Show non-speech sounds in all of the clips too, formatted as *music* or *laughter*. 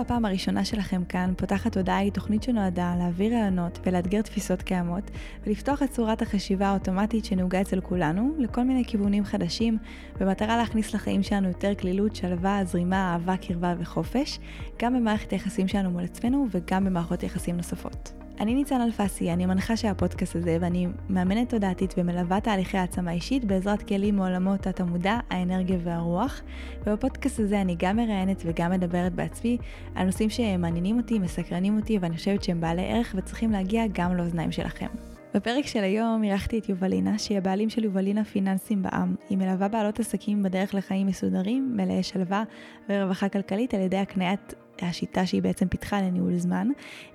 הפעם הראשונה שלכם כאן, פותחת הודעה היא תוכנית שנועדה להעביר רעיונות ולאתגר תפיסות קיימות, ולפתוח את צורת החשיבה האוטומטית שנהוגה אצל כולנו, לכל מיני כיוונים חדשים, במטרה להכניס לחיים שלנו יותר כלילות, שלווה, זרימה, אהבה, קרבה וחופש, גם במערכת היחסים שלנו מול עצמנו וגם במערכות יחסים נוספות. אני ניצן אלפסי, אני מנחה של הפודקאסט הזה ואני מאמנת תודעתית ומלווה תהליכי העצמה אישית בעזרת כלים מעולמות התת-המודע, האנרגיה והרוח. ובפודקאסט הזה אני גם מראיינת וגם מדברת בעצמי על נושאים שמעניינים אותי, מסקרנים אותי ואני חושבת שהם בעלי ערך וצריכים להגיע גם לאוזניים שלכם. בפרק של היום אירחתי את יובלינה, שהיא הבעלים של יובלינה פיננסים בע"מ. היא מלווה בעלות עסקים בדרך לחיים מסודרים, מלאי שלווה ורווחה כלכלית על ידי הקניית השיטה שהיא בעצם פיתחה לניהול זמן.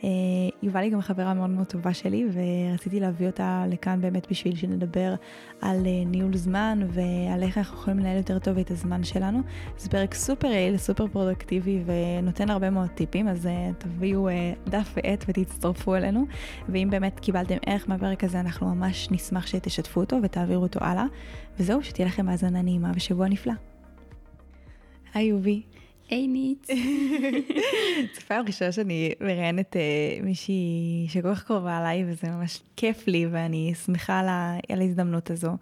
אה, יובל היא גם חברה מאוד מאוד טובה שלי ורציתי להביא אותה לכאן באמת בשביל שנדבר על אה, ניהול זמן ועל איך אנחנו יכולים לנהל יותר טוב את הזמן שלנו. זה פרק סופר יעיל, סופר פרודקטיבי ונותן הרבה מאוד טיפים, אז אה, תביאו דף ועט ותצטרפו אלינו. ואם באמת קיבלתם ערך מהפרק הזה, אנחנו ממש נשמח שתשתפו אותו ותעבירו אותו הלאה. וזהו, שתהיה לכם האזנה נעימה ושבוע נפלא. היי יובי. היי ניץ. *laughs* זו פעם ראשונה שאני מראיינת uh, מישהי שכל כך קרובה עליי וזה ממש כיף לי ואני שמחה על ההזדמנות הזו.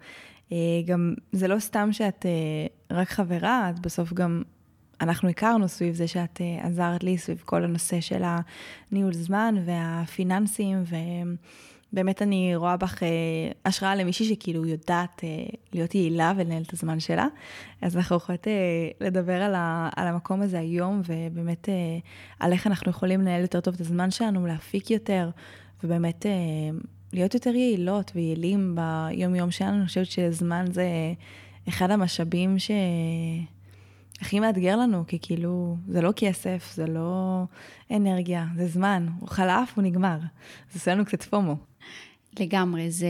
Uh, גם זה לא סתם שאת uh, רק חברה, את בסוף גם, אנחנו הכרנו סביב זה שאת uh, עזרת לי סביב כל הנושא של הניהול זמן והפיננסים. ו... באמת אני רואה בך אה, השראה למישהי שכאילו יודעת אה, להיות יעילה ולנהל את הזמן שלה. אז אנחנו יכולות אה, לדבר על, ה, על המקום הזה היום, ובאמת על איך אנחנו יכולים לנהל יותר טוב את הזמן שלנו, להפיק יותר, ובאמת להיות יותר יעילות ויעילים ביום-יום שלנו. אני חושבת שזמן זה אחד המשאבים ש... הכי מאתגר לנו, כי כאילו, זה לא כסף, זה לא אנרגיה, זה זמן, הוא חלף, הוא נגמר. זה עושה לנו קצת פומו. לגמרי, זה,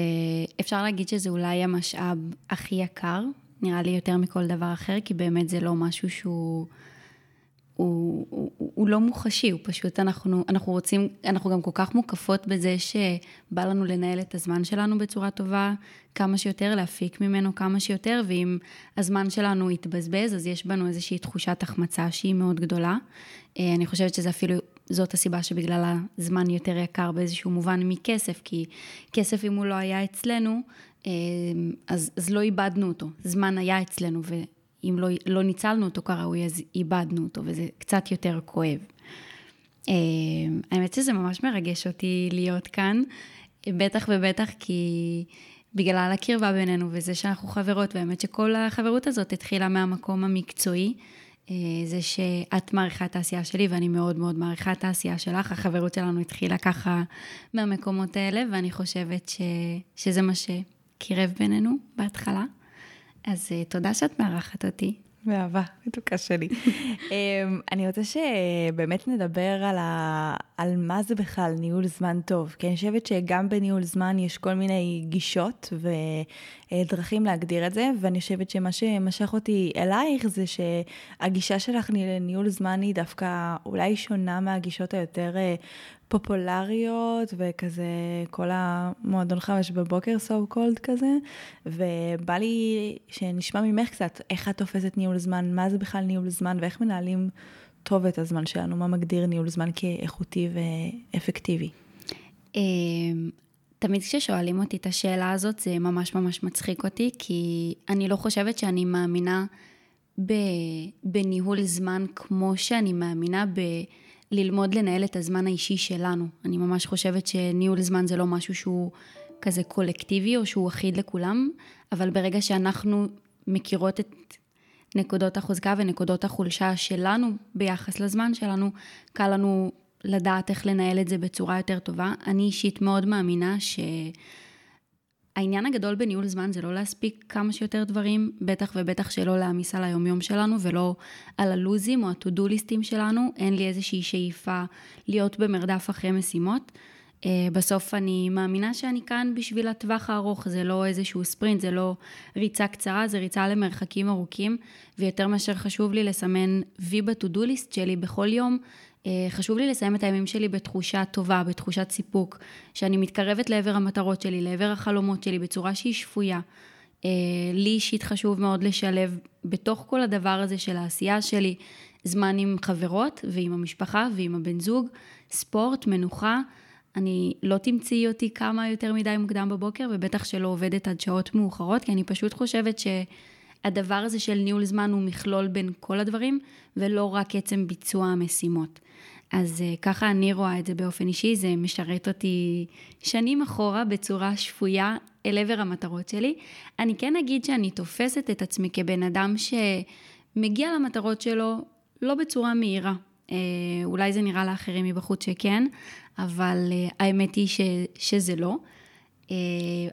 אפשר להגיד שזה אולי המשאב הכי יקר, נראה לי יותר מכל דבר אחר, כי באמת זה לא משהו שהוא... הוא, הוא, הוא לא מוחשי, הוא פשוט, אנחנו, אנחנו רוצים, אנחנו גם כל כך מוקפות בזה שבא לנו לנהל את הזמן שלנו בצורה טובה, כמה שיותר, להפיק ממנו כמה שיותר, ואם הזמן שלנו יתבזבז, אז יש בנו איזושהי תחושת החמצה שהיא מאוד גדולה. אה, אני חושבת שזה אפילו, זאת הסיבה שבגלל הזמן יותר יקר באיזשהו מובן מכסף, כי כסף אם הוא לא היה אצלנו, אה, אז, אז לא איבדנו אותו, זמן היה אצלנו, אם לא, לא ניצלנו אותו כראוי, אז איבדנו אותו, וזה קצת יותר כואב. אה, האמת שזה ממש מרגש אותי להיות כאן, בטח ובטח כי בגלל הקרבה בינינו וזה שאנחנו חברות, והאמת שכל החברות הזאת התחילה מהמקום המקצועי. אה, זה שאת מעריכה את העשייה שלי ואני מאוד מאוד מעריכה את העשייה שלך. החברות שלנו התחילה ככה מהמקומות האלה, ואני חושבת ש... שזה מה שקירב בינינו בהתחלה. אז uh, תודה שאת מארחת אותי. באהבה, מתוקה שלי. um, *laughs* אני רוצה שבאמת נדבר על, ה... על מה זה בכלל ניהול זמן טוב, כי אני חושבת שגם בניהול זמן יש כל מיני גישות ודרכים להגדיר את זה, ואני חושבת שמה שמשך אותי אלייך זה שהגישה שלך לניהול זמן היא דווקא אולי שונה מהגישות היותר אה, פופולריות וכזה כל המועדון חמש בבוקר so called כזה, ובא לי שנשמע ממך קצת איך את תופסת ניהול זמן, מה זה בכלל ניהול זמן ואיך מנהלים טוב את הזמן שלנו, מה מגדיר ניהול זמן כאיכותי ואפקטיבי. אמ, תמיד כששואלים אותי את השאלה הזאת זה ממש ממש מצחיק אותי, כי אני לא חושבת שאני מאמינה בניהול זמן כמו שאני מאמינה ב... ללמוד לנהל את הזמן האישי שלנו. אני ממש חושבת שניהול זמן זה לא משהו שהוא כזה קולקטיבי או שהוא אחיד לכולם, אבל ברגע שאנחנו מכירות את נקודות החוזקה ונקודות החולשה שלנו ביחס לזמן שלנו, קל לנו לדעת איך לנהל את זה בצורה יותר טובה. אני אישית מאוד מאמינה ש... העניין הגדול בניהול זמן זה לא להספיק כמה שיותר דברים, בטח ובטח שלא להעמיס על היומיום שלנו ולא על הלוזים או הטודו ליסטים שלנו, אין לי איזושהי שאיפה להיות במרדף אחרי משימות. אה, בסוף אני מאמינה שאני כאן בשביל הטווח הארוך, זה לא איזשהו ספרינט, זה לא ריצה קצרה, זה ריצה למרחקים ארוכים, ויותר מאשר חשוב לי לסמן וי בטודו ליסט שלי בכל יום, חשוב לי לסיים את הימים שלי בתחושה טובה, בתחושת סיפוק, שאני מתקרבת לעבר המטרות שלי, לעבר החלומות שלי, בצורה שהיא שפויה. אה, לי אישית חשוב מאוד לשלב בתוך כל הדבר הזה של העשייה שלי, זמן עם חברות ועם המשפחה ועם הבן זוג, ספורט, מנוחה. אני לא תמצאי אותי כמה יותר מדי מוקדם בבוקר, ובטח שלא עובדת עד שעות מאוחרות, כי אני פשוט חושבת שהדבר הזה של ניהול זמן הוא מכלול בין כל הדברים, ולא רק עצם ביצוע המשימות. אז אה, ככה אני רואה את זה באופן אישי, זה משרת אותי שנים אחורה בצורה שפויה אל עבר המטרות שלי. אני כן אגיד שאני תופסת את עצמי כבן אדם שמגיע למטרות שלו לא בצורה מהירה. אה, אולי זה נראה לאחרים מבחוץ שכן, אבל אה, האמת היא ש, שזה לא.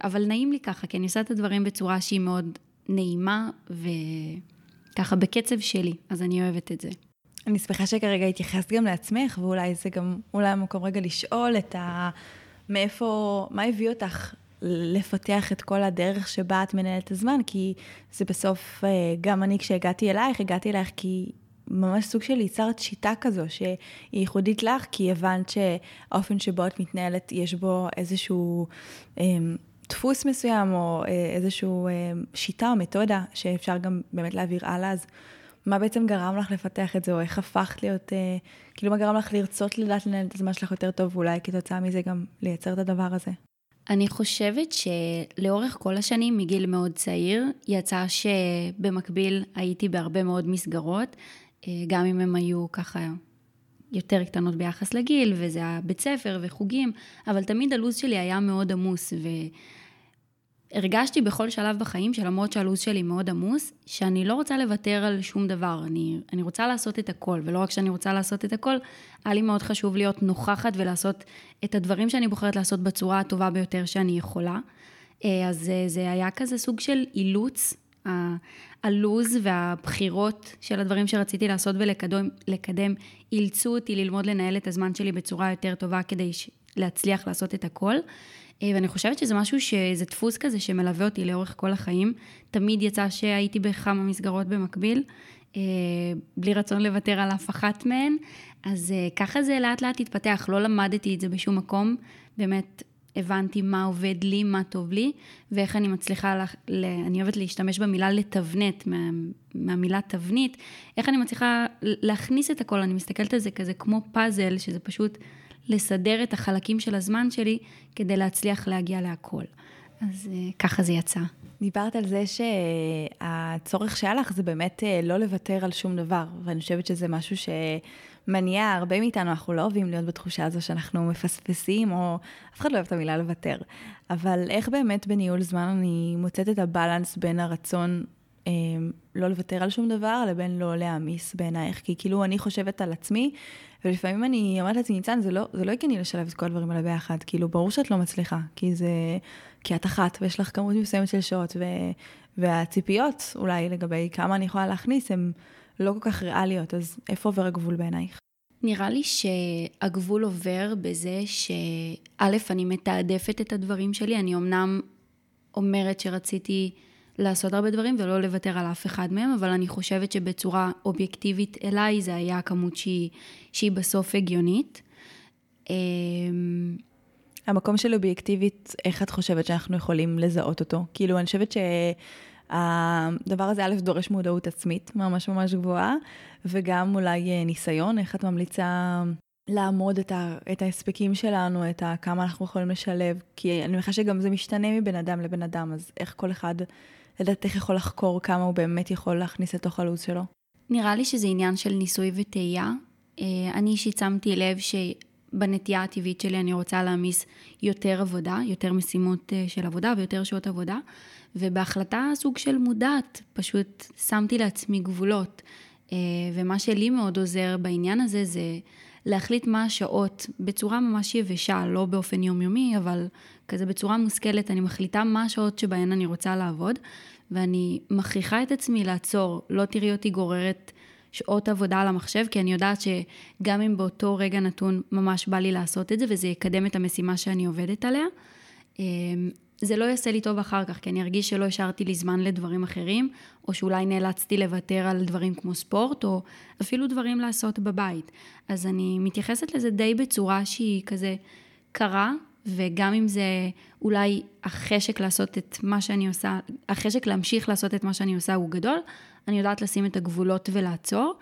אבל נעים לי ככה, כי אני עושה את הדברים בצורה שהיא מאוד נעימה וככה בקצב שלי, אז אני אוהבת את זה. אני שמחה שכרגע התייחסת גם לעצמך, ואולי זה גם, אולי המקום רגע לשאול את ה... מאיפה, מה הביא אותך לפתח את כל הדרך שבה את מנהלת את הזמן, כי זה בסוף, גם אני כשהגעתי אלייך, הגעתי אלייך כי ממש סוג של ייצרת שיטה כזו שהיא ייחודית לך, כי הבנת שהאופן שבו את מתנהלת, יש בו איזשהו אה, דפוס מסוים, או אה, איזשהו אה, שיטה או מתודה שאפשר גם באמת להעביר הלאה. אז מה בעצם גרם לך לפתח את זה, או איך הפכת להיות, אה, כאילו מה גרם לך לרצות לדעת לנהל את הזמן שלך יותר טוב, ואולי כתוצאה מזה גם לייצר את הדבר הזה? אני חושבת שלאורך כל השנים, מגיל מאוד צעיר, יצא שבמקביל הייתי בהרבה מאוד מסגרות, אה, גם אם הם היו ככה יותר קטנות ביחס לגיל, וזה היה בית ספר וחוגים, אבל תמיד הלו"ז שלי היה מאוד עמוס, והרגשתי בכל שלב בחיים, שלמרות שהלו"ז שלי מאוד עמוס, שאני לא רוצה לוותר על שום דבר, אני, אני רוצה לעשות את הכל, ולא רק שאני רוצה לעשות את הכל, היה לי מאוד חשוב להיות נוכחת ולעשות את הדברים שאני בוחרת לעשות בצורה הטובה ביותר שאני יכולה. אה, אז אה, זה היה כזה סוג של אילוץ הלוז והבחירות של הדברים שרציתי לעשות ולקדם אילצו אותי ללמוד לנהל את הזמן שלי בצורה יותר טובה כדי להצליח לעשות את הכל. אה, ואני חושבת שזה משהו, שזה דפוס כזה שמלווה אותי לאורך כל החיים. תמיד יצא שהייתי בכמה מסגרות במקביל, אה, בלי רצון לוותר על אף אחת מהן. אז אה, ככה זה לאט לאט התפתח, לא למדתי את זה בשום מקום. באמת, הבנתי מה עובד לי, מה טוב לי, ואיך אני מצליחה, לה, ל, אני אוהבת להשתמש במילה לתבנת, מה, מהמילה תבנית, איך אני מצליחה להכניס את הכל, אני מסתכלת על זה כזה כמו פאזל, שזה פשוט לסדר את החלקים של הזמן שלי כדי להצליח להגיע להכל. אז אה, ככה זה יצא. דיברת על זה שהצורך שהיה לך זה באמת אה, לא לוותר על שום דבר, ואני חושבת שזה משהו שמניע הרבה מאיתנו, אנחנו לא אוהבים להיות בתחושה הזו שאנחנו מפספסים, או אף אחד לא אוהב את המילה לוותר. אבל איך באמת בניהול זמן אני מוצאת את הבלנס בין הרצון אה, לא לוותר על שום דבר, לבין לא להעמיס בעינייך? כי כאילו אני חושבת על עצמי, ולפעמים אני אומרת לעצמי, ניצן, זה לא, זה לא הגיוני לשלב את כל הדברים האלה ביחד. כאילו, ברור שאת לא מצליחה, כי זה... כי את אחת ויש לך כמות מסוימת של שעות, ו... והציפיות אולי לגבי כמה אני יכולה להכניס, הן לא כל כך ריאליות, אז איפה עובר הגבול בעינייך? נראה לי שהגבול עובר בזה שא', אני מתעדפת את הדברים שלי, אני אמנם אומרת שרציתי לעשות הרבה דברים ולא לוותר על אף אחד מהם, אבל אני חושבת שבצורה אובייקטיבית אליי זה היה כמות שהיא, שהיא בסוף הגיונית. אמ, המקום של אובייקטיבית, איך את חושבת שאנחנו יכולים לזהות אותו? כאילו, אני חושבת שהדבר הזה, א', דורש מודעות עצמית ממש ממש גבוהה, וגם אולי אה, ניסיון, איך את ממליצה לעמוד את, ה, את ההספקים שלנו, את ה, כמה אנחנו יכולים לשלב, כי אני מניחה שגם זה משתנה מבן אדם לבן אדם, אז איך כל אחד, לדעת איך יכול לחקור כמה הוא באמת יכול להכניס לתוך הלו"ז שלו? נראה לי שזה עניין של ניסוי וטעייה. אה, אני אישית שמתי לב ש... בנטייה הטבעית שלי אני רוצה להעמיס יותר עבודה, יותר משימות אה, של עבודה ויותר שעות עבודה, ובהחלטה סוג של מודעת, פשוט שמתי לעצמי גבולות. אה, ומה שלי מאוד עוזר בעניין הזה זה להחליט מה השעות בצורה ממש יבשה, לא באופן יומיומי, אבל כזה בצורה מושכלת, אני מחליטה מה השעות שבהן אני רוצה לעבוד, ואני מכריחה את עצמי לעצור, לא תראי אותי גוררת שעות עבודה על המחשב, כי אני יודעת שגם אם באותו רגע נתון ממש בא לי לעשות את זה, וזה יקדם את המשימה שאני עובדת עליה, אמ, זה לא יעשה לי טוב אחר כך, כי אני ארגיש שלא השארתי לי זמן לדברים אחרים, או שאולי נאלצתי לוותר על דברים כמו ספורט, או אפילו דברים לעשות בבית. אז אני מתייחסת לזה די בצורה שהיא כזה קרה, וגם אם זה אולי החשק לעשות את מה שאני עושה, החשק להמשיך לעשות את מה שאני עושה הוא גדול, אני יודעת לשים את הגבולות ולעצור.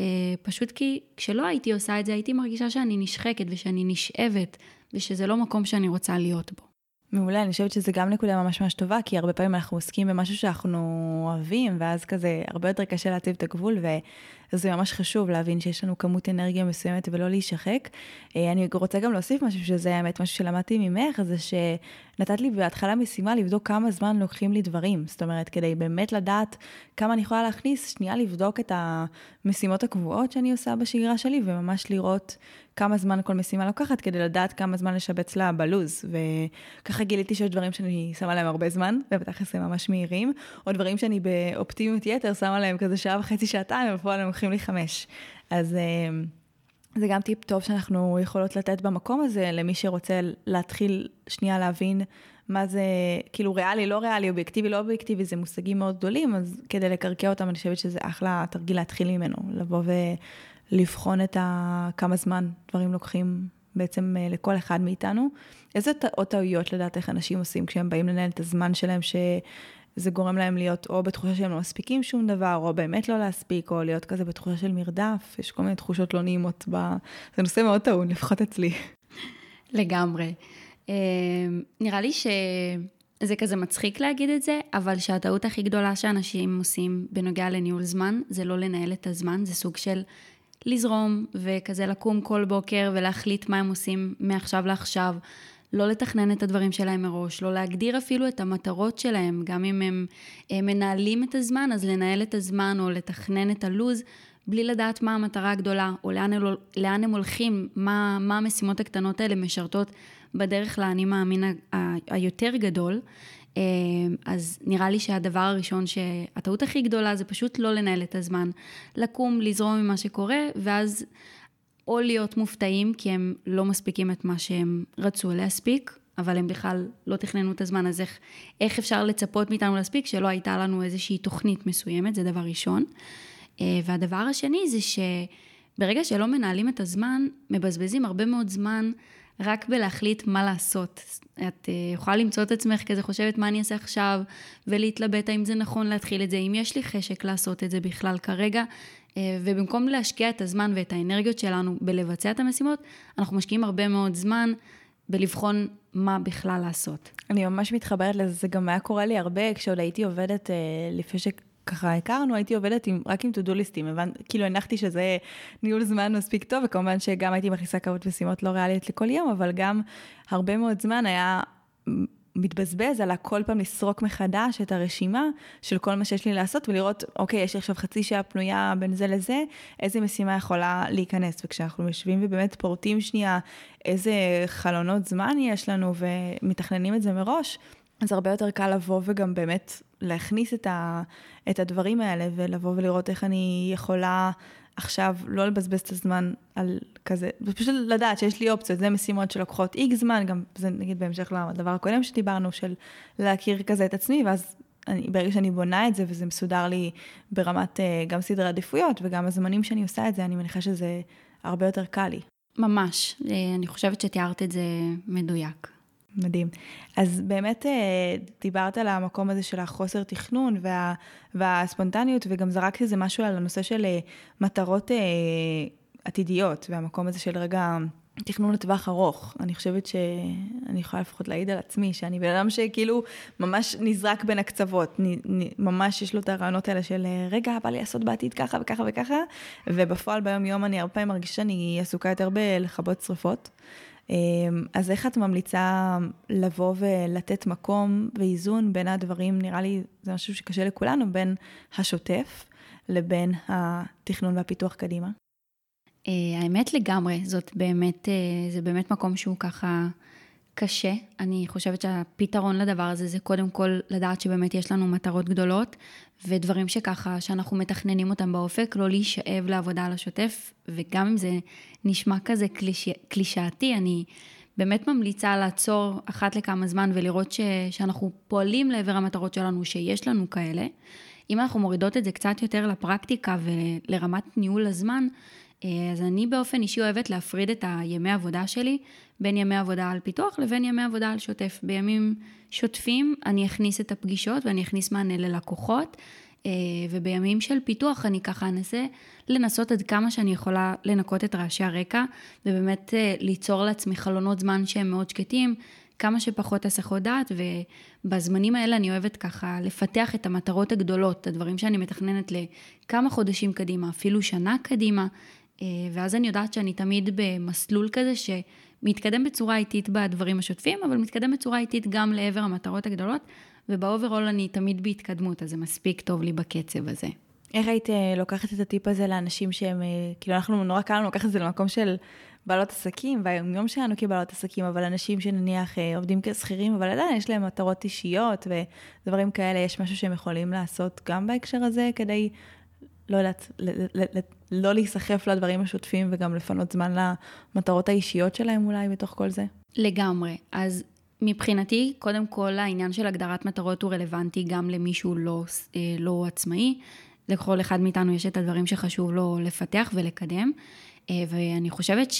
אה, פשוט כי כשלא הייתי עושה את זה, הייתי מרגישה שאני נשחקת ושאני נשאבת, ושזה לא מקום שאני רוצה להיות בו. מעולה, אני חושבת שזה גם נקודה ממש ממש טובה, כי הרבה פעמים אנחנו עוסקים במשהו שאנחנו אוהבים, ואז כזה הרבה יותר קשה להציב את הגבול, וזה ממש חשוב להבין שיש לנו כמות אנרגיה מסוימת ולא להישחק. אה, אני רוצה גם להוסיף משהו, שזה האמת משהו שלמדתי ממך, זה שנתת לי בהתחלה משימה לבדוק כמה זמן לוקחים לי דברים. זאת אומרת, כדי באמת לדעת כמה אני יכולה להכניס, שנייה לבדוק את המשימות הקבועות שאני עושה בשגרה שלי, וממש לראות כמה זמן כל משימה לוקחת, כדי לדעת כמה זמן לשבץ לה בלוז. וככה גיליתי שיש דברים שאני שמה להם הרבה זמן, ובתכלס הם ממש מהירים, או דברים שאני באופטימיות יתר שמה להם כזה שעה וחצי, שעתיים, ובפועל הם לוקחים לי חמש. אז... אה, זה גם טיפ טוב שאנחנו יכולות לתת במקום הזה למי שרוצה להתחיל שנייה להבין מה זה כאילו ריאלי, לא ריאלי, אובייקטיבי, לא אובייקטיבי, זה מושגים מאוד גדולים, אז כדי לקרקע אותם אני חושבת שזה אחלה תרגיל להתחיל ממנו, לבוא ולבחון את ה... כמה זמן דברים לוקחים בעצם אה, לכל אחד מאיתנו. איזה עוד טעויות לדעתך אנשים עושים כשהם באים לנהל את הזמן שלהם, ש... זה גורם להם להיות או בתחושה שהם לא מספיקים שום דבר, או באמת לא להספיק, או להיות כזה בתחושה של מרדף, יש כל מיני תחושות לא נעימות ב... זה נושא מאוד טעון, לפחות אצלי. לגמרי. אה, נראה לי שזה כזה מצחיק להגיד את זה, אבל שהטעות הכי גדולה שאנשים עושים בנוגע לניהול זמן, זה לא לנהל את הזמן, זה סוג של לזרום, וכזה לקום כל בוקר ולהחליט מה הם עושים מעכשיו לעכשיו. לא לתכנן את הדברים שלהם מראש, לא להגדיר אפילו את המטרות שלהם, גם אם הם, הם מנהלים את הזמן, אז לנהל את הזמן או לתכנן את הלו"ז, בלי לדעת מה המטרה הגדולה, או לאן, לאן הם הולכים, מה, מה המשימות הקטנות האלה משרתות בדרך לאני מאמין היותר גדול. אה, אז נראה לי שהדבר הראשון, שהטעות הכי גדולה זה פשוט לא לנהל את הזמן, לקום, לזרום ממה שקורה, ואז או להיות מופתעים כי הם לא מספיקים את מה שהם רצו להספיק, אבל הם בכלל לא תכננו את הזמן, אז איך, איך אפשר לצפות מאיתנו להספיק שלא הייתה לנו איזושהי תוכנית מסוימת, זה דבר ראשון. אה, והדבר השני זה שברגע שלא מנהלים את הזמן, מבזבזים הרבה מאוד זמן רק בלהחליט מה לעשות. את אה, יכולה למצוא את עצמך כזה חושבת מה אני אעשה עכשיו, ולהתלבט האם זה נכון להתחיל את זה, אם יש לי חשק לעשות את זה בכלל כרגע, אה, ובמקום להשקיע את הזמן ואת האנרגיות שלנו בלבצע את המשימות, אנחנו משקיעים הרבה מאוד זמן בלבחון מה בכלל לעשות. אני ממש מתחברת לזה, זה גם היה קורה לי הרבה כשעוד הייתי עובדת, אה, לפני שככה הכרנו, הייתי עובדת עם, רק עם to-do ליסטים, הבנ... כאילו הנחתי שזה ניהול זמן מספיק טוב, וכמובן שגם הייתי מכניסה כמות משימות לא ריאליות לכל יום, אבל גם הרבה מאוד זמן היה מתבזבז על הכל פעם לסרוק מחדש את הרשימה של כל מה שיש לי לעשות ולראות, אוקיי, יש לי עכשיו חצי שעה פנויה בין זה לזה, איזה משימה יכולה להיכנס. וכשאנחנו יושבים ובאמת פורטים שנייה איזה חלונות זמן יש לנו ומתכננים את זה מראש, אז הרבה יותר קל לבוא וגם באמת להכניס את, ה, את הדברים האלה ולבוא ולראות איך אני יכולה עכשיו לא לבזבז את הזמן על כזה, ופשוט לדעת שיש לי אופציות, זה משימות שלוקחות איקס זמן, גם זה נגיד בהמשך לדבר הקודם שדיברנו, של להכיר כזה את עצמי, ואז אני, ברגע שאני בונה את זה וזה מסודר לי ברמת uh, גם סדרי עדיפויות וגם הזמנים שאני עושה את זה, אני מניחה שזה הרבה יותר קל לי. ממש, אה, אני חושבת שתיארת את זה מדויק. מדהים. אז באמת אה, דיברת על המקום הזה של החוסר תכנון וה, והספונטניות, וגם זרקתי איזה משהו על הנושא של אה, מטרות אה, עתידיות, והמקום הזה של רגע תכנון לטווח ארוך. אני חושבת שאני יכולה לפחות להעיד על עצמי, שאני בן אדם שכאילו ממש נזרק בין הקצוות, ממש יש לו את הרעיונות האלה של רגע, בא לי לעשות בעתיד ככה וככה וככה, ובפועל ביום יום אני הרבה פעמים מרגישה שאני עסוקה יותר בלכבות שרפות. אמ, אז איך את ממליצה לבוא ולתת מקום ואיזון בין הדברים, נראה לי זה משהו שקשה לכולנו, בין השוטף לבין התכנון והפיתוח קדימה? אה, האמת לגמרי, זאת באמת, אה, זה באמת מקום שהוא ככה קשה. אני חושבת שהפתרון לדבר הזה זה קודם כל לדעת שבאמת יש לנו מטרות גדולות, ודברים שככה, שאנחנו מתכננים אותם באופק, לא להישאב לעבודה על השוטף, וגם אם זה נשמע כזה קליש... קלישאתי, אני באמת ממליצה לעצור אחת לכמה זמן ולראות ש... שאנחנו פועלים לעבר המטרות שלנו, שיש לנו כאלה. אם אנחנו מורידות את זה קצת יותר לפרקטיקה ולרמת ניהול הזמן, אז אני באופן אישי אוהבת להפריד את הימי עבודה שלי בין ימי עבודה על פיתוח לבין ימי עבודה על שוטף. בימים שוטפים אני אכניס את הפגישות ואני אכניס מענה ללקוחות, אה, ובימים של פיתוח אני ככה אנסה לנסות עד כמה שאני יכולה לנקות את רעשי הרקע, ובאמת אה, ליצור לעצמי חלונות זמן שהם מאוד שקטים, כמה שפחות הסחות דעת, ובזמנים האלה אני אוהבת ככה לפתח את המטרות הגדולות, הדברים שאני מתכננת לכמה חודשים קדימה, אפילו שנה קדימה, אה, ואז אני יודעת שאני תמיד במסלול כזה שמתקדם בצורה איטית בדברים השוטפים, אבל מתקדם בצורה איטית גם לעבר המטרות הגדולות, וב overall אני תמיד בהתקדמות, אז זה מספיק טוב לי בקצב הזה. איך היית אה, לוקחת את הטיפ הזה לאנשים שהם, אה, כאילו אנחנו נורא קל לנו לקחת את זה למקום של בעלות עסקים, והיום שלנו כבעלות עסקים, אבל אנשים שנניח עובדים כשכירים, אבל עדיין יש להם מטרות אישיות ודברים כאלה, יש משהו שהם יכולים לעשות גם בהקשר הזה, כדי לא יודעת, לא להיסחף לדברים השוטפים וגם לפנות זמן למטרות האישיות שלהם אולי בתוך כל זה? לגמרי. אז מבחינתי, קודם כל העניין של הגדרת מטרות הוא רלוונטי גם למי שהוא לא, אה, לא עצמאי. לכל אחד מאיתנו יש את הדברים שחשוב לו לפתח ולקדם. אה, ואני חושבת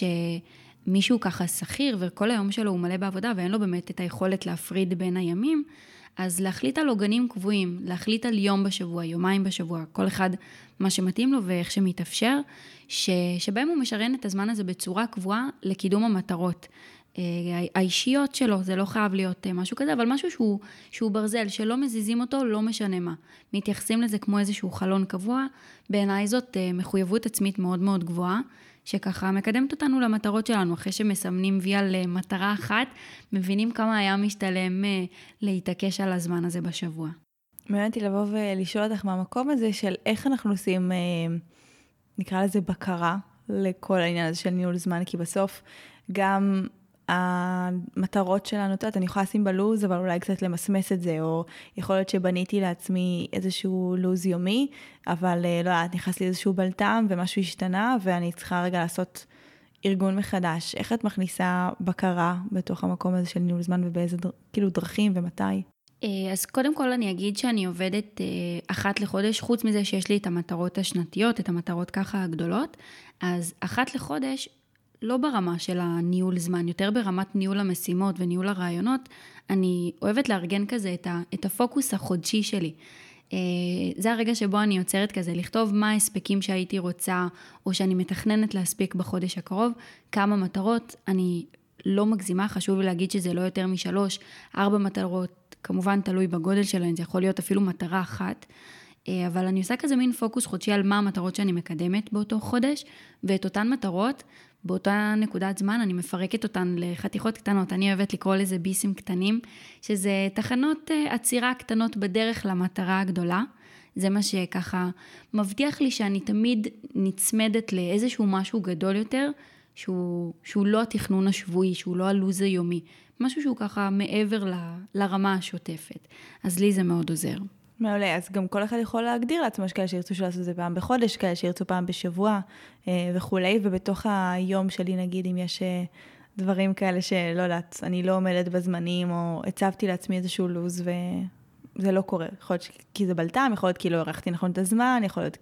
שמישהו ככה שכיר וכל היום שלו הוא מלא בעבודה ואין לו באמת את היכולת להפריד בין הימים, אז להחליט על עוגנים קבועים, להחליט על יום בשבוע, יומיים בשבוע, כל אחד מה שמתאים לו ואיך שמתאפשר, ש, שבהם הוא משרן את הזמן הזה בצורה קבועה לקידום המטרות. אה, האישיות שלו, זה לא חייב להיות אה, משהו כזה, אבל משהו שהוא, שהוא ברזל, שלא מזיזים אותו, לא משנה מה. מתייחסים לזה כמו איזשהו חלון קבוע. בעיניי זאת אה, מחויבות עצמית מאוד מאוד גבוהה. שככה מקדמת אותנו למטרות שלנו. אחרי שמסמנים וי על אה, מטרה אחת, מבינים כמה היה משתלם אה, להתעקש על הזמן הזה בשבוע. מעניין אותי לבוא ולשאול אותך מהמקום הזה של איך אנחנו עושים, אה, נקרא לזה בקרה לכל העניין הזה של ניהול זמן, כי בסוף גם המטרות שלנו, את יודעת, אני יכולה לשים בלוז, אבל אולי קצת למסמס את זה, או יכול להיות שבניתי לעצמי איזשהו לוז יומי, אבל לא יודעת, נכנס לי איזשהו בלטם ומשהו השתנה, ואני צריכה רגע לעשות ארגון מחדש. איך את מכניסה בקרה בתוך המקום הזה של ניהול זמן ובאיזה כאילו דרכים ומתי? אה, אז קודם כל אני אגיד שאני עובדת אה, אחת לחודש, חוץ מזה שיש לי את המטרות השנתיות, את המטרות ככה הגדולות, אז אחת לחודש לא ברמה של הניהול זמן, יותר ברמת ניהול המשימות וניהול הרעיונות, אני אוהבת לארגן כזה את, ה, את הפוקוס החודשי שלי. אה, זה הרגע שבו אני יוצרת כזה, לכתוב מה ההספקים שהייתי רוצה, או שאני מתכננת להספיק בחודש הקרוב, כמה מטרות, אני לא מגזימה, חשוב לי להגיד שזה לא יותר משלוש, ארבע מטרות, כמובן תלוי בגודל שלהן, זה יכול להיות אפילו מטרה אחת. אה, אבל אני עושה כזה מין פוקוס חודשי על מה המטרות שאני מקדמת באותו חודש, ואת אותן מטרות באותה נקודת זמן אני מפרקת אותן לחתיכות קטנות. אני אוהבת לקרוא לזה ביסים קטנים, שזה תחנות אה, עצירה קטנות בדרך למטרה הגדולה. זה מה שככה מבטיח לי שאני תמיד נצמדת לאיזשהו משהו גדול יותר, שהוא, שהוא לא התכנון השבועי, שהוא לא הלו"ז היומי, משהו שהוא ככה מעבר ל, לרמה השוטפת. אז לי זה מאוד עוזר. מעולה, אז גם כל אחד יכול להגדיר לעצמו, יש כאלה שירצו לעשות את זה פעם בחודש, כאלה שירצו פעם בשבוע אה, וכולי, ובתוך היום שלי נגיד, אם יש אה, דברים כאלה שלא יודעת, אני לא עומדת בזמנים, או הצבתי לעצמי איזשהו לו"ז וזה לא קורה. יכול להיות כי זה בלטם, יכול להיות כי לא ערכתי נכון את הזמן, יכול להיות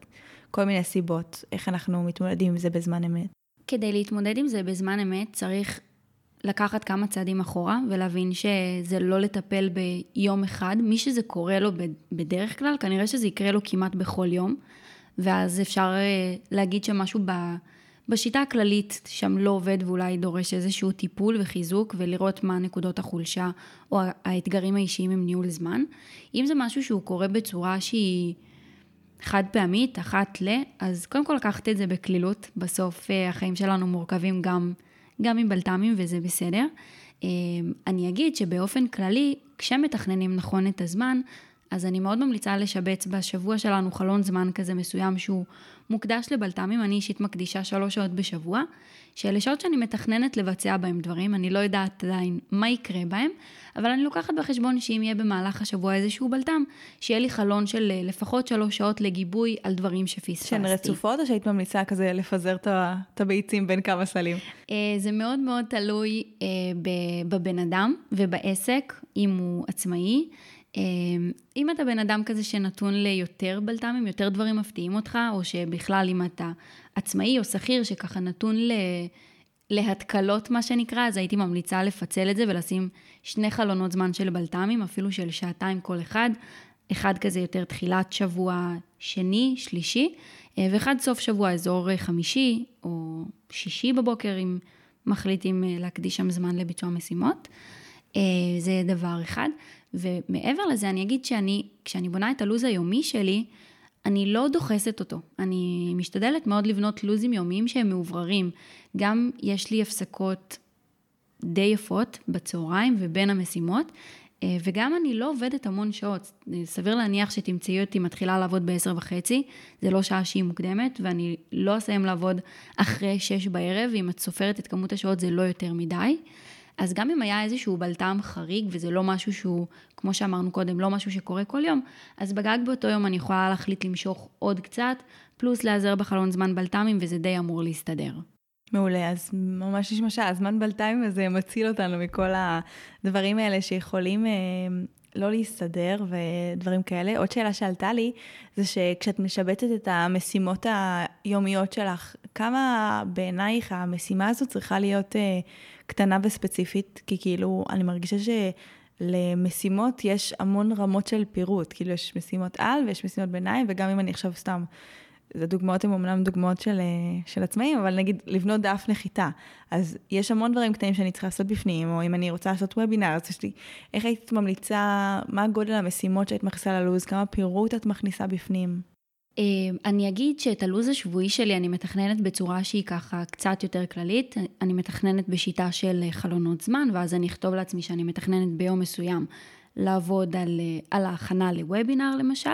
כל מיני סיבות, איך אנחנו מתמודדים עם זה בזמן אמת. כדי להתמודד עם זה בזמן אמת צריך לקחת כמה צעדים אחורה ולהבין שזה לא לטפל ביום אחד. מי שזה קורה לו בדרך כלל, כנראה שזה יקרה לו כמעט בכל יום, ואז אפשר אה, להגיד שמשהו ב... בשיטה הכללית שם לא עובד ואולי דורש איזשהו טיפול וחיזוק ולראות מה נקודות החולשה או האתגרים האישיים עם ניהול זמן. אם זה משהו שהוא קורה בצורה שהיא חד פעמית, אחת ל, אז קודם כל לקחת את זה בקלילות. בסוף אה, החיים שלנו מורכבים גם גם עם בלת"מים וזה בסדר. אמ, אני אגיד שבאופן כללי, כשמתכננים נכון את הזמן, אז אני מאוד ממליצה לשבץ בשבוע שלנו חלון זמן כזה מסוים שהוא מוקדש לבלת"מים. אני אישית מקדישה שלוש שעות בשבוע, שאלה שעות שאני מתכננת לבצע בהם דברים, אני לא יודעת עדיין מה יקרה בהם, אבל אני לוקחת בחשבון שאם יהיה במהלך השבוע איזשהו בלת"ם, שיהיה לי חלון של אה, לפחות שלוש שעות לגיבוי על דברים שפספסתי. שהן רצופות או שהיית ממליצה כזה לפזר את הביצים בין כמה סלים? אה, זה מאוד מאוד תלוי אה, בבן אדם ובעסק, אם הוא עצמאי. אם אתה בן אדם כזה שנתון ליותר בלת"מים, יותר דברים מפתיעים אותך, או שבכלל אם אתה עצמאי או שכיר שככה נתון ל... להתקלות מה שנקרא, אז הייתי ממליצה לפצל את זה ולשים שני חלונות זמן של בלת"מים, אפילו של שעתיים כל אחד, אחד כזה יותר תחילת שבוע שני, שלישי, אה, ואחד סוף שבוע אזור חמישי או שישי בבוקר, אם מחליטים אה, להקדיש שם זמן לביצוע משימות. אה, זה דבר אחד. ומעבר לזה, אני אגיד שאני, כשאני בונה את הלו"ז היומי שלי, אני לא דוחסת אותו. אני משתדלת מאוד לבנות לו"זים יומיים שהם מאובררים. גם יש לי הפסקות די יפות בצהריים ובין המשימות, אה, וגם אני לא עובדת המון שעות. סביר להניח שתמצאי אותי מתחילה לעבוד בעשר וחצי, זה לא שעה שהיא מוקדמת, ואני לא אסיים לעבוד אחרי שש בערב, אם את סופרת את כמות השעות זה לא יותר מדי. אז גם אם היה איזשהו בלטם חריג, וזה לא משהו שהוא, כמו שאמרנו קודם, לא משהו שקורה כל יום, אז בגג באותו יום אני יכולה להחליט למשוך עוד קצת, פלוס להיעזר בחלון זמן בלת"מים, וזה די אמור להסתדר. מעולה, אז ממש נשמע שהזמן בלת"מים הזה מציל אותנו מכל הדברים האלה שיכולים אה, לא להסתדר ודברים כאלה. עוד שאלה שעלתה לי, זה שכשאת משבצת את המשימות היומיות שלך, כמה בעינייך המשימה הזו צריכה להיות אה, קטנה וספציפית? כי כאילו, אני מרגישה שלמשימות יש המון רמות של פירוט. כאילו, יש משימות על ויש משימות ביניים, וגם אם אני עכשיו סתם... זה דוגמאות הן אמנם דוגמאות של, אה, של עצמאים, אבל נגיד לבנות דף נחיתה. אז יש המון דברים קטנים שאני צריכה לעשות בפנים, או אם אני רוצה לעשות וובינר, אז יש לי, איך היית ממליצה, מה גודל המשימות שהיית מכניסה ללו"ז, כמה פירוט את מכניסה בפנים? אה, אני אגיד שאת הלו"ז השבועי שלי אני מתכננת בצורה שהיא ככה קצת יותר כללית. אני מתכננת בשיטה של חלונות זמן, ואז אני אכתוב לעצמי שאני מתכננת ביום מסוים לעבוד על, אה, על ההכנה לוובינר למשל.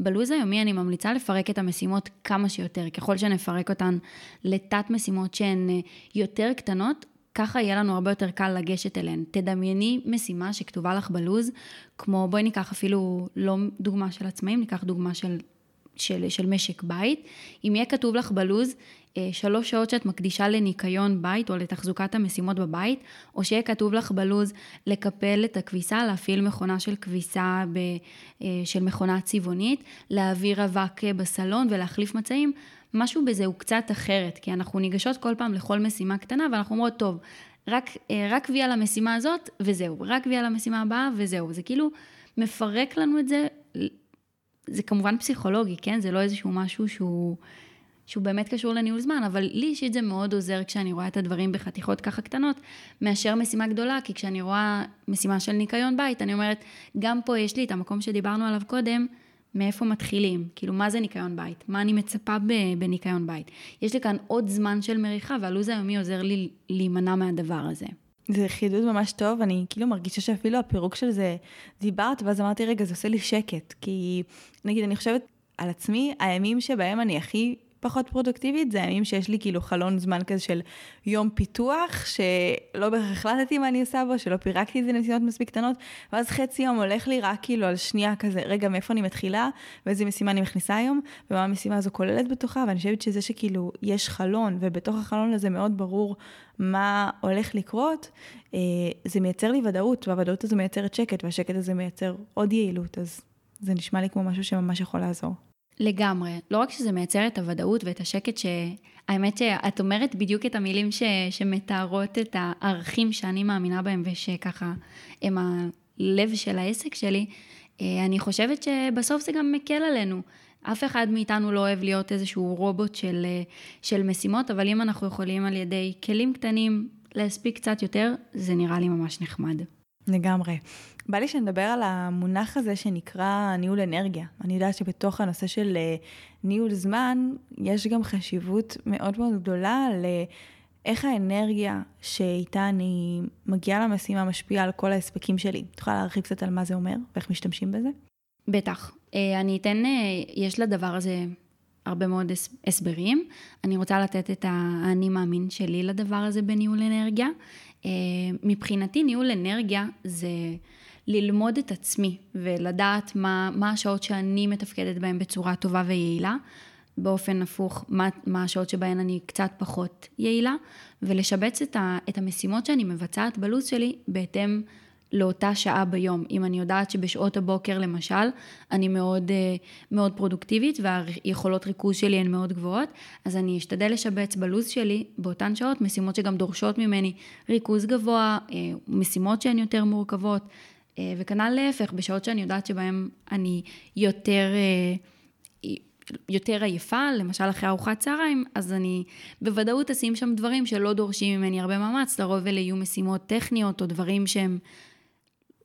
בלו"ז היומי אני ממליצה לפרק את המשימות כמה שיותר. ככל שנפרק אותן לתת משימות שהן אה, יותר קטנות, ככה יהיה לנו הרבה יותר קל לגשת אליהן. תדמייני משימה שכתובה לך בלו"ז, כמו בואי ניקח אפילו לא דוגמה של עצמאים, ניקח דוגמה של של, של משק בית, אם יהיה כתוב לך בלוז אה, שלוש שעות שאת מקדישה לניקיון בית או לתחזוקת המשימות בבית, או שיהיה כתוב לך בלוז לקפל את הכביסה, להפעיל מכונה של כביסה ב, אה, של מכונה צבעונית, להעביר אבק אה, בסלון ולהחליף מצעים, משהו בזה הוא קצת אחרת, כי אנחנו ניגשות כל פעם לכל משימה קטנה ואנחנו אומרות, טוב, רק, רק וי על המשימה הזאת וזהו, רק וי על המשימה הבאה וזהו, זה כאילו מפרק לנו את זה זה כמובן פסיכולוגי, כן? זה לא איזשהו משהו שהוא, שהוא באמת קשור לניהול זמן, אבל לי אישית זה מאוד עוזר כשאני רואה את הדברים בחתיכות ככה קטנות, מאשר משימה גדולה, כי כשאני רואה משימה של ניקיון בית, אני אומרת, גם פה יש לי את המקום שדיברנו עליו קודם, מאיפה מתחילים? כאילו, מה זה ניקיון בית? מה אני מצפה בניקיון בית? יש לי כאן עוד זמן של מריחה, והלו"ז היומי עוזר לי להימנע מהדבר הזה. זה חידוד ממש טוב, אני כאילו מרגישה שאפילו הפירוק של זה, דיברת, ואז אמרתי, רגע, זה עושה לי שקט. כי נגיד, אני חושבת על עצמי, הימים שבהם אני הכי פחות פרודוקטיבית, זה הימים שיש לי כאילו חלון זמן כזה של יום פיתוח, שלא בהכרח החלטתי מה אני עושה בו, שלא פירקתי את זה למשימות מספיק קטנות, ואז חצי יום הולך לי רק כאילו על שנייה כזה, רגע, מאיפה אני מתחילה, ואיזה משימה אני מכניסה היום, ומה המשימה הזו כוללת בתוכה, ואני חושבת שזה שכאילו יש חלון, ובתוך החלון הזה מאוד ברור מה הולך לקרות, אה, זה מייצר לי ודאות, והוודאות הזו מייצרת שקט, והשקט הזה מייצר עוד יעילות, אז זה נשמע לי כמו משהו שממש יכול לעזור. לגמרי. לא רק שזה מייצר את הוודאות ואת השקט, שהאמת שאת אומרת בדיוק את המילים ש... שמתארות את הערכים שאני מאמינה בהם ושככה הם הלב של העסק שלי, אה, אני חושבת שבסוף זה גם מקל עלינו. אף אחד מאיתנו לא אוהב להיות איזשהו רובוט של, אה, של משימות, אבל אם אנחנו יכולים על ידי כלים קטנים להספיק קצת יותר, זה נראה לי ממש נחמד. לגמרי. בא לי שנדבר על המונח הזה שנקרא ניהול אנרגיה. אני יודעת שבתוך הנושא של אה, ניהול זמן, יש גם חשיבות מאוד מאוד גדולה לאיך האנרגיה שאיתה אני מגיעה למשימה משפיעה על כל ההספקים שלי. את יכולה להרחיב קצת על מה זה אומר ואיך משתמשים בזה? בטח. אה, אני אתן, אה, יש לדבר הזה הרבה מאוד הסברים. אני רוצה לתת את האני מאמין שלי לדבר הזה בניהול אנרגיה. מבחינתי ניהול אנרגיה זה ללמוד את עצמי ולדעת מה, מה השעות שאני מתפקדת בהן בצורה טובה ויעילה. באופן הפוך, מה, מה השעות שבהן אני קצת פחות יעילה, ולשבץ את, ה, את המשימות שאני מבצעת בלו"ז שלי בהתאם לאותה שעה ביום. אם אני יודעת שבשעות הבוקר למשל, אני מאוד, אה, מאוד פרודוקטיבית והיכולות ריכוז שלי הן מאוד גבוהות, אז אני אשתדל לשבץ בלו"ז שלי באותן שעות משימות שגם דורשות ממני ריכוז גבוה, אה, משימות שהן יותר מורכבות, וכנ"ל להפך, בשעות שאני יודעת שבהן אני יותר... יותר עייפה, למשל אחרי ארוחת צהריים, אז אני בוודאות אשים שם דברים שלא דורשים ממני הרבה מאמץ, לרוב אלה יהיו משימות טכניות או דברים שהם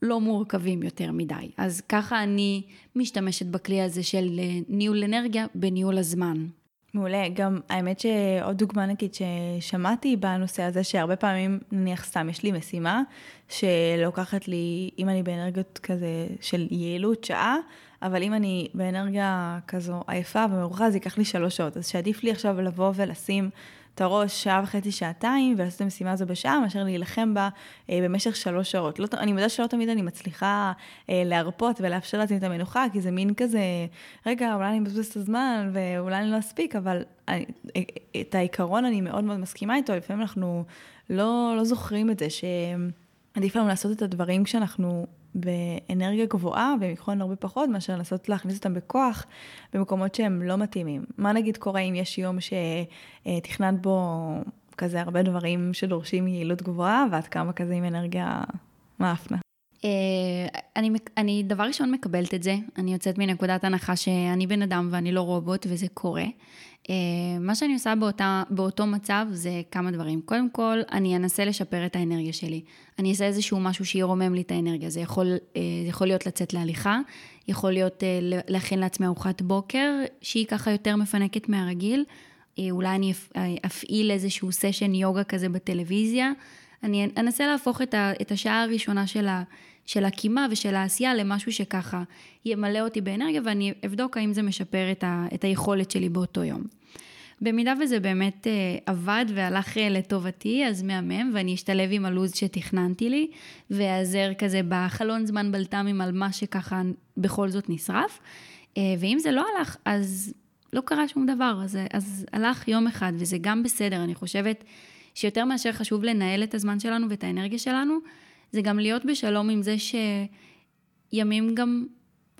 לא מורכבים יותר מדי. אז ככה אני משתמשת בכלי הזה של אה, ניהול אנרגיה בניהול הזמן. מעולה. גם האמת שעוד דוגמה נגיד ששמעתי בנושא הזה, שהרבה פעמים, נניח סתם, יש לי משימה שלוקחת לי, אם אני באנרגיות כזה של יעילות שעה, אבל אם אני באנרגיה כזו עייפה ומרוחה, זה ייקח לי שלוש שעות. אז שעדיף לי עכשיו לבוא ולשים את הראש שעה וחצי, שעתיים, ולעשות את המשימה הזו בשעה, מאשר להילחם בה אה, במשך שלוש שעות. לא, אני מודה שלא תמיד אני מצליחה אה, להרפות ולאפשר לעצמי את המנוחה, כי זה מין כזה, רגע, אולי אני מבזבז את הזמן, ואולי אני לא אספיק, אבל אני, אה, את העיקרון אני מאוד מאוד מסכימה איתו, לפעמים אנחנו לא, לא זוכרים את זה, שעדיף לנו לעשות את הדברים כשאנחנו באנרגיה גבוהה, והם יקחו הרבה פחות מאשר לנסות להכניס אותם בכוח במקומות שהם לא מתאימים. מה נגיד קורה אם יש יום שתכננת בו כזה הרבה דברים שדורשים יעילות גבוהה, ועד כמה כזה עם אנרגיה מאפנה? אה, אני, אני דבר ראשון מקבלת את זה, אני יוצאת מנקודת הנחה שאני בן אדם ואני לא רובוט וזה קורה. אה, מה שאני עושה באותה, באותו מצב זה כמה דברים. קודם כל, אני אנסה לשפר את האנרגיה שלי. אני אעשה איזשהו משהו שירומם לי את האנרגיה. זה יכול, אה, זה יכול להיות לצאת להליכה, יכול להיות להכין לעצמי ארוחת בוקר, שהיא ככה יותר מפנקת מהרגיל. אולי אני אפעיל איזשהו סשן יוגה כזה בטלוויזיה. אני אנסה להפוך את השעה הראשונה של ה... של הקימה ושל העשייה למשהו שככה ימלא אותי באנרגיה ואני אבדוק האם זה משפר את, ה, את היכולת שלי באותו יום. במידה וזה באמת אה, עבד והלך אה, לטובתי, אז מהמם, ואני אשתלב עם הלו"ז שתכננתי לי, ואעזר כזה בחלון זמן בלת"מים על מה שככה בכל זאת נשרף. אה, ואם זה לא הלך, אז לא קרה שום דבר, אז, אז הלך יום אחד, וזה גם בסדר. אני חושבת שיותר מאשר חשוב לנהל את הזמן שלנו ואת האנרגיה שלנו, זה גם להיות בשלום עם זה שימים גם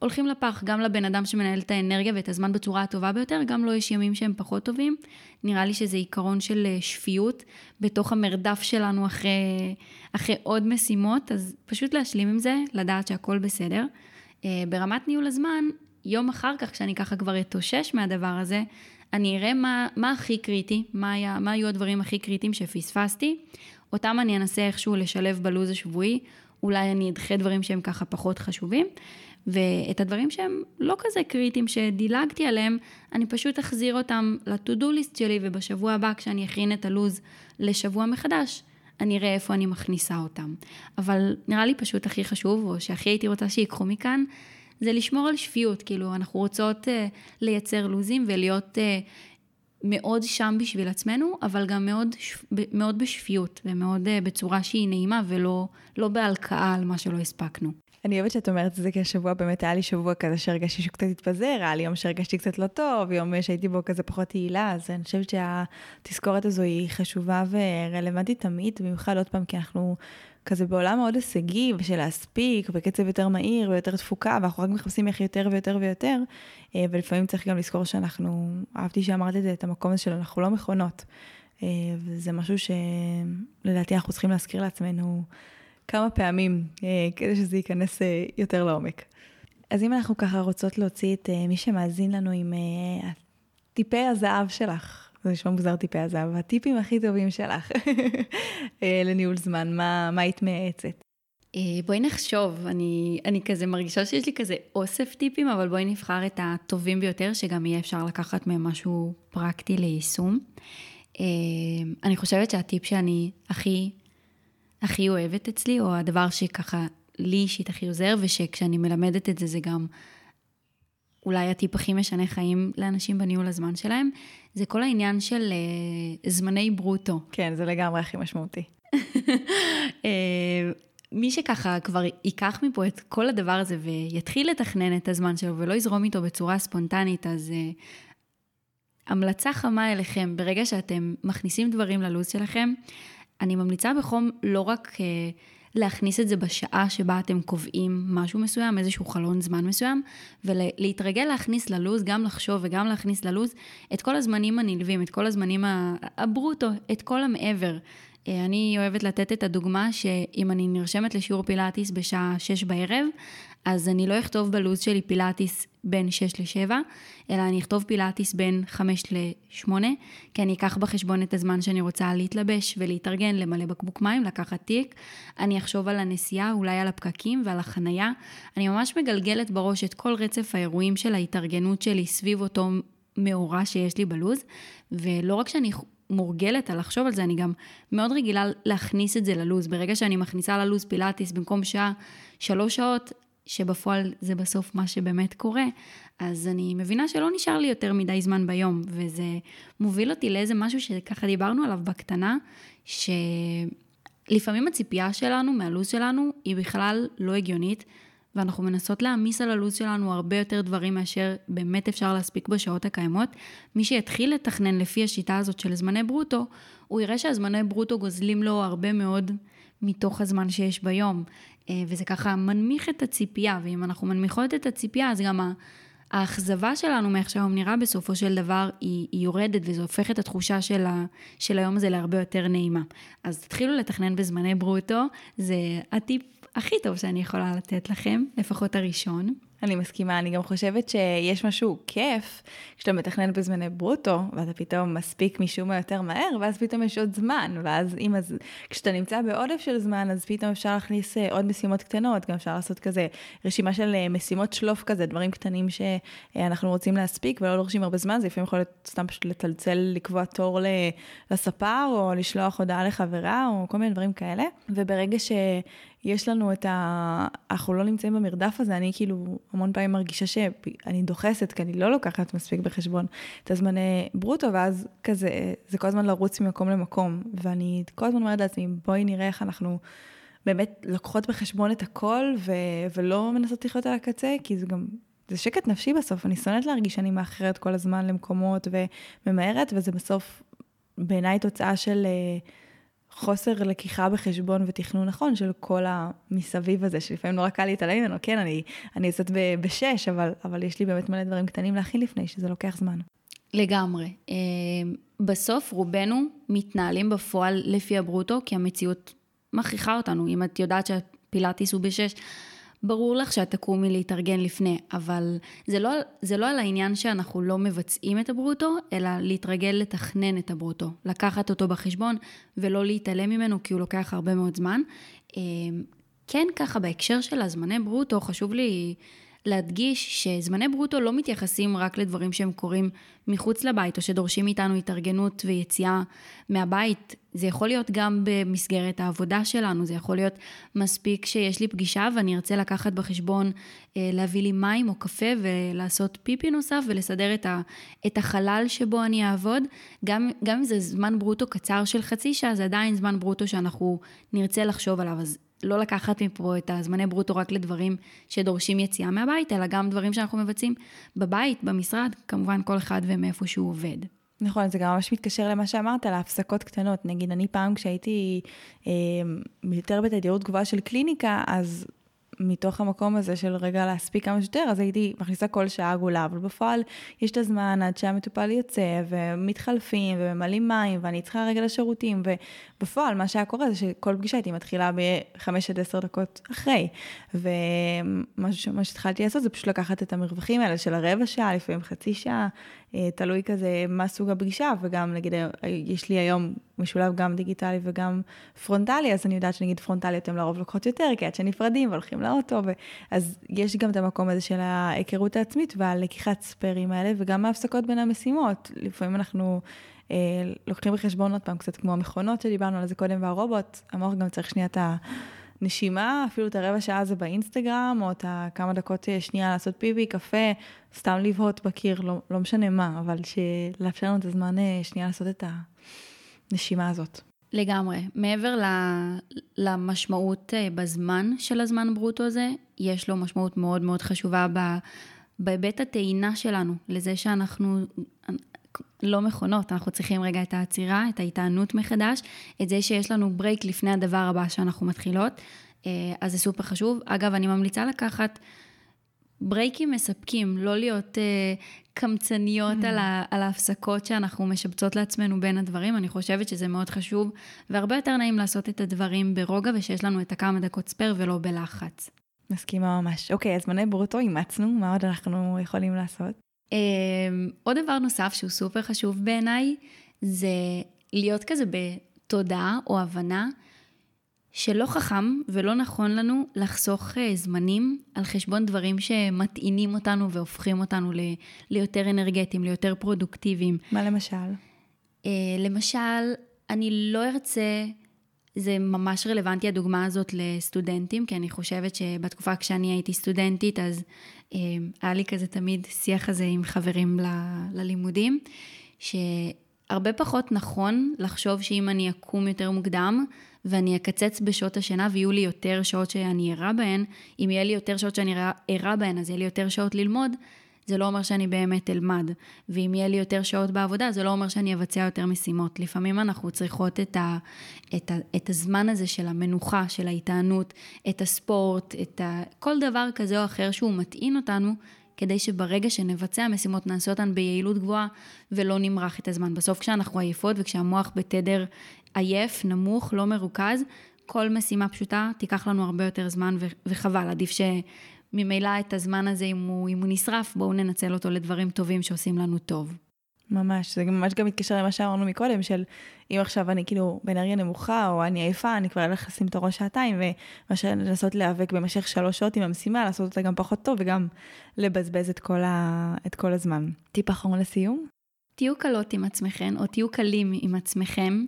הולכים לפח, גם לבן אדם שמנהל את האנרגיה ואת הזמן בצורה הטובה ביותר, גם לו לא יש ימים שהם פחות טובים. נראה לי שזה עיקרון של אה, שפיות בתוך המרדף שלנו אחרי, אחרי עוד משימות, אז פשוט להשלים עם זה, לדעת שהכל בסדר. אה, ברמת ניהול הזמן, יום אחר כך, כשאני ככה כבר אתאושש מהדבר הזה, אני אראה מה, מה הכי קריטי, מה, היה, מה היו הדברים הכי קריטיים שפספסתי, אותם אני אנסה איכשהו לשלב בלו"ז השבועי, אולי אני אדחה דברים שהם ככה פחות חשובים, ואת הדברים שהם לא כזה קריטיים שדילגתי עליהם, אני פשוט אחזיר אותם ל-to-do list שלי, ובשבוע הבא כשאני אכין את הלו"ז לשבוע מחדש, אני אראה איפה אני מכניסה אותם. אבל נראה לי פשוט הכי חשוב, או שהכי הייתי רוצה שיקחו מכאן, זה לשמור על שפיות, כאילו אנחנו רוצות uh, לייצר לו"זים ולהיות uh, מאוד שם בשביל עצמנו, אבל גם מאוד, מאוד בשפיות ומאוד אה, בצורה שהיא נעימה ולא לא בהלקאה על מה שלא הספקנו. אני אוהבת שאת אומרת את זה, כי השבוע באמת היה לי שבוע כזה שהרגשתי שהוא קצת התפזר, היה לי יום שהרגשתי קצת לא טוב, יום שהייתי בו כזה פחות יעילה, אז אני חושבת שהתזכורת הזו היא חשובה ורלוונטית תמיד, במיוחד עוד פעם, כי אנחנו כזה בעולם מאוד הישגי ושל להספיק בקצב יותר מהיר ויותר תפוקה, ואנחנו רק מחפשים איך יותר ויותר ויותר, אה, ולפעמים צריך גם לזכור שאנחנו, אהבתי שאמרת את זה, את המקום הזה של אנחנו לא מכונות. אה, וזה משהו שלדעתי אנחנו צריכים להזכיר לעצמנו כמה פעמים, אה, כדי שזה ייכנס יותר לעומק. אז אם אנחנו ככה רוצות להוציא את מי שמאזין לנו עם טיפי הזהב שלך, זה נשמע מוזר טיפי הזהב, הטיפים הכי טובים שלך *laughs* אה, לניהול זמן, מה, מה היית מייעצת? אה, בואי נחשוב, אני, אני כזה מרגישה שיש לי כזה אוסף טיפים, אבל בואי נבחר את הטובים ביותר, שגם יהיה אפשר לקחת מהם משהו פרקטי ליישום. אה, אני חושבת שהטיפ שאני הכי, הכי אוהבת אצלי, או הדבר שככה לי אישית הכי עוזר, ושכשאני מלמדת את זה, זה גם אולי הטיפ הכי משנה חיים לאנשים בניהול הזמן שלהם, זה כל העניין של uh, זמני ברוטו. כן, זה לגמרי הכי משמעותי. uh, *laughs* מי שככה כבר ייקח מפה את כל הדבר הזה ויתחיל לתכנן את הזמן שלו ולא יזרום איתו בצורה ספונטנית, אז uh, המלצה חמה אליכם, ברגע שאתם מכניסים דברים ללו"ז שלכם, אני ממליצה בחום לא רק... Uh, להכניס את זה בשעה שבה אתם קובעים משהו מסוים, איזשהו חלון זמן מסוים, ולהתרגל להכניס ללוז, גם לחשוב וגם להכניס ללוז את כל הזמנים הנלווים, את כל הזמנים הברוטו, את כל המעבר. אה, אני אוהבת לתת את הדוגמה שאם אני נרשמת לשיעור פילאטיס בשעה 6 בערב, אז אני לא אכתוב בלו"ז שלי פילאטיס בין 6 ל-7, אלא אני אכתוב פילאטיס בין 5 ל-8, כי אני אקח בחשבון את הזמן שאני רוצה להתלבש ולהתארגן, למלא בקבוק מים, לקחת תיק. אני אחשוב על הנסיעה, אולי על הפקקים ועל החנייה. אני ממש מגלגלת בראש את כל רצף האירועים של ההתארגנות שלי סביב אותו מאורע שיש לי בלו"ז, ולא רק שאני מורגלת על לחשוב על זה, אני גם מאוד רגילה להכניס את זה ללו"ז. ברגע שאני מכניסה ללו"ז פילאטיס במקום שעה, שלוש שעות, שבפועל זה בסוף מה שבאמת קורה, אז אני מבינה שלא נשאר לי יותר מדי זמן ביום, וזה מוביל אותי לאיזה משהו שככה דיברנו עליו בקטנה, שלפעמים הציפייה שלנו מהלו"ז שלנו היא בכלל לא הגיונית. ואנחנו מנסות להעמיס על הלו"ז שלנו הרבה יותר דברים מאשר באמת אפשר להספיק בשעות הקיימות. מי שיתחיל לתכנן לפי השיטה הזאת של זמני ברוטו, הוא יראה שהזמני ברוטו גוזלים לו הרבה מאוד מתוך הזמן שיש ביום. אה, וזה ככה מנמיך את הציפייה, ואם אנחנו מנמיכות את הציפייה, אז גם האכזבה שלנו מאיך שהיום נראה בסופו של דבר היא, היא יורדת, וזה הופך את התחושה של, ה, של היום הזה להרבה יותר נעימה. אז תתחילו לתכנן בזמני ברוטו, זה הטיפ הכי טוב שאני יכולה לתת לכם, לפחות הראשון. אני מסכימה, אני גם חושבת שיש משהו כיף כשאתה מתכנן בזמני ברוטו, ואתה פתאום מספיק משום מה יותר מהר, ואז פתאום יש עוד זמן, ואז אם אז, כשאתה נמצא בעודף של זמן, אז פתאום אפשר להכניס אה, עוד משימות קטנות, גם אפשר לעשות כזה רשימה של אה, משימות שלוף כזה, דברים קטנים שאנחנו רוצים להספיק ולא דורשים הרבה זמן, זה לפעמים יכול להיות סתם פשוט לצלצל, לקבוע תור לספר, או לשלוח הודעה לחברה, או כל מיני דברים כאלה, וברגע ש... יש לנו את ה... אנחנו לא נמצאים במרדף הזה, אני כאילו המון פעמים מרגישה שאני דוחסת, כי אני לא לוקחת מספיק בחשבון את הזמני ברוטו, ואז כזה, זה כל הזמן לרוץ ממקום למקום. ואני כל הזמן אומרת לעצמי, בואי נראה איך אנחנו באמת לוקחות בחשבון את הכל, ו... ולא מנסות לחיות על הקצה, כי זה גם, זה שקט נפשי בסוף, אני שונאת להרגיש שאני מאחרת כל הזמן למקומות וממהרת, וזה בסוף בעיניי תוצאה של... Uh, חוסר לקיחה בחשבון ותכנון נכון של כל המסביב הזה, שלפעמים נורא קל להתעלם ממנו, כן, אני, אני יוצאת בשש, אבל, אבל יש לי באמת מלא דברים קטנים להכין לפני, שזה לוקח זמן. לגמרי. אה, בסוף רובנו מתנהלים בפועל לפי הברוטו, כי המציאות מכריחה אותנו. אם את יודעת שהפילאטיס הוא בשש, ברור לך שאת תקומי להתארגן לפני, אבל זה לא, זה לא על העניין שאנחנו לא מבצעים את הברוטו, אלא להתרגל לתכנן את הברוטו, לקחת אותו בחשבון ולא להתעלם ממנו כי הוא לוקח הרבה מאוד זמן. אה, כן, ככה בהקשר של הזמני ברוטו, חשוב לי להדגיש שזמני ברוטו לא מתייחסים רק לדברים שהם קורים מחוץ לבית, או שדורשים מאיתנו התארגנות ויציאה מהבית. זה יכול להיות גם במסגרת העבודה שלנו, זה יכול להיות מספיק שיש לי פגישה ואני ארצה לקחת בחשבון אה, להביא לי מים או קפה ולעשות פיפי נוסף ולסדר את, ה, את החלל שבו אני אעבוד. גם, גם אם זה זמן ברוטו קצר של חצי שעה, זה עדיין זמן ברוטו שאנחנו נרצה לחשוב עליו. אז לא לקחת מפה את הזמני ברוטו רק לדברים שדורשים יציאה מהבית, אלא גם דברים שאנחנו מבצעים בבית, במשרד, כמובן כל אחד ומאיפה שהוא עובד. נכון, זה גם ממש מתקשר למה שאמרת, להפסקות קטנות. נגיד, אני פעם כשהייתי אה, יותר בתדירות גבוהה של קליניקה, אז מתוך המקום הזה של רגע להספיק כמה שיותר, אז הייתי מכניסה כל שעה עגולה, אבל בפועל יש את הזמן עד שהמטופל יוצא, ומתחלפים, וממלאים מים, ואני צריכה רגע לשירותים, ובפועל מה שהיה קורה זה שכל פגישה הייתי מתחילה ב-5 עד 10 דקות אחרי. ומה שהתחלתי לעשות זה פשוט לקחת את המרווחים האלה של הרבע שעה, לפעמים חצי שעה, תלוי כזה מה סוג הפגישה, וגם נגיד, אה, יש לי היום משולב גם דיגיטלי וגם פרונטלי, אז אני יודעת שנגיד פרונטלי אתם לרוב לוקחות יותר, כי עד שנפרדים והולכים לאוטו, ו... אז יש גם את המקום הזה של ההיכרות העצמית והלקיחת spare ים האלה, וגם ההפסקות בין המשימות. לפעמים אנחנו... אה, לוקחים בחשבון עוד פעם, קצת כמו המכונות שדיברנו על זה קודם והרובוט, המוח גם צריך שנייה את ה... הנשימה, אפילו את הרבע שעה הזה באינסטגרם, או את הכמה דקות אה, שנייה לעשות פיבי, קפה, סתם לבהות בקיר, לא, לא משנה מה, אבל לאפשר לנו את הזמן אה, שנייה לעשות את הנשימה הזאת. לגמרי. מעבר למשמעות אה, בזמן של הזמן ברוטו הזה, יש לו משמעות מאוד מאוד חשובה בהיבט הטעינה שלנו, לזה שאנחנו לא מכונות, אנחנו צריכים רגע את העצירה, את ההתענות מחדש, את זה שיש לנו break לפני הדבר הבא שאנחנו מתחילות, אה, אז זה סופר חשוב. אגב, אני ממליצה לקחת break ים מספקים, לא להיות uh, קמצניות mm. על, ה, על ההפסקות שאנחנו משבצות לעצמנו בין הדברים, אני חושבת שזה מאוד חשוב, והרבה יותר נעים לעשות את הדברים ברוגע ושיש לנו את הכמה דקות spare ולא בלחץ. מסכימה ממש. אוקיי, אז זמני ברוטו אימצנו, מה עוד אנחנו יכולים לעשות? Um, עוד דבר נוסף שהוא סופר חשוב בעיניי, זה להיות כזה בתודעה או הבנה שלא חכם ולא נכון לנו לחסוך אה, זמנים על חשבון דברים שמטעינים אותנו והופכים אותנו ל- ליותר אנרגטיים, ליותר פרודוקטיביים. מה למשל? Uh, למשל, אני לא ארצה, זה ממש רלוונטי הדוגמה הזאת לסטודנטים, כי אני חושבת שבתקופה כשאני הייתי סטודנטית, אז uh, היה לי כזה תמיד שיח הזה עם חברים ל- ללימודים, שהרבה פחות נכון לחשוב שאם אני אקום יותר מוקדם, ואני אקצץ בשעות השינה ויהיו לי יותר שעות שאני ערה בהן, אם יהיה לי יותר שעות שאני ערה בהן, אז יהיה לי יותר שעות ללמוד, זה לא אומר שאני באמת אלמד. ואם יהיה לי יותר שעות בעבודה, זה לא אומר שאני אבצע יותר משימות. לפעמים אנחנו צריכות את, ה, את, ה, את הזמן הזה של המנוחה, של ההתענות, את הספורט, את ה, כל דבר כזה או אחר שהוא מטעין אותנו, כדי שברגע שנבצע משימות נעשה אותן ביעילות גבוהה ולא נמרח את הזמן. בסוף כשאנחנו עייפות וכשהמוח בתדר עייף, נמוך, לא מרוכז, כל משימה פשוטה תיקח לנו הרבה יותר זמן וחבל, עדיף שממילא את הזמן הזה, אם הוא, אם הוא נשרף, בואו ננצל אותו לדברים טובים שעושים לנו טוב. ממש, זה ממש גם מתקשר למה שאמרנו מקודם, של אם עכשיו אני כאילו באנרגיה נמוכה, או אני עייפה, אני כבר אלך לשים את הראש שעתיים, ומאשר לנסות להיאבק במשך שלוש שעות עם המשימה, לעשות אותה גם פחות טוב, וגם לבזבז את כל, ה... את כל הזמן. טיפ אחרון לסיום? תהיו קלות עם עצמכם, או תהיו קלים עם עצמכם.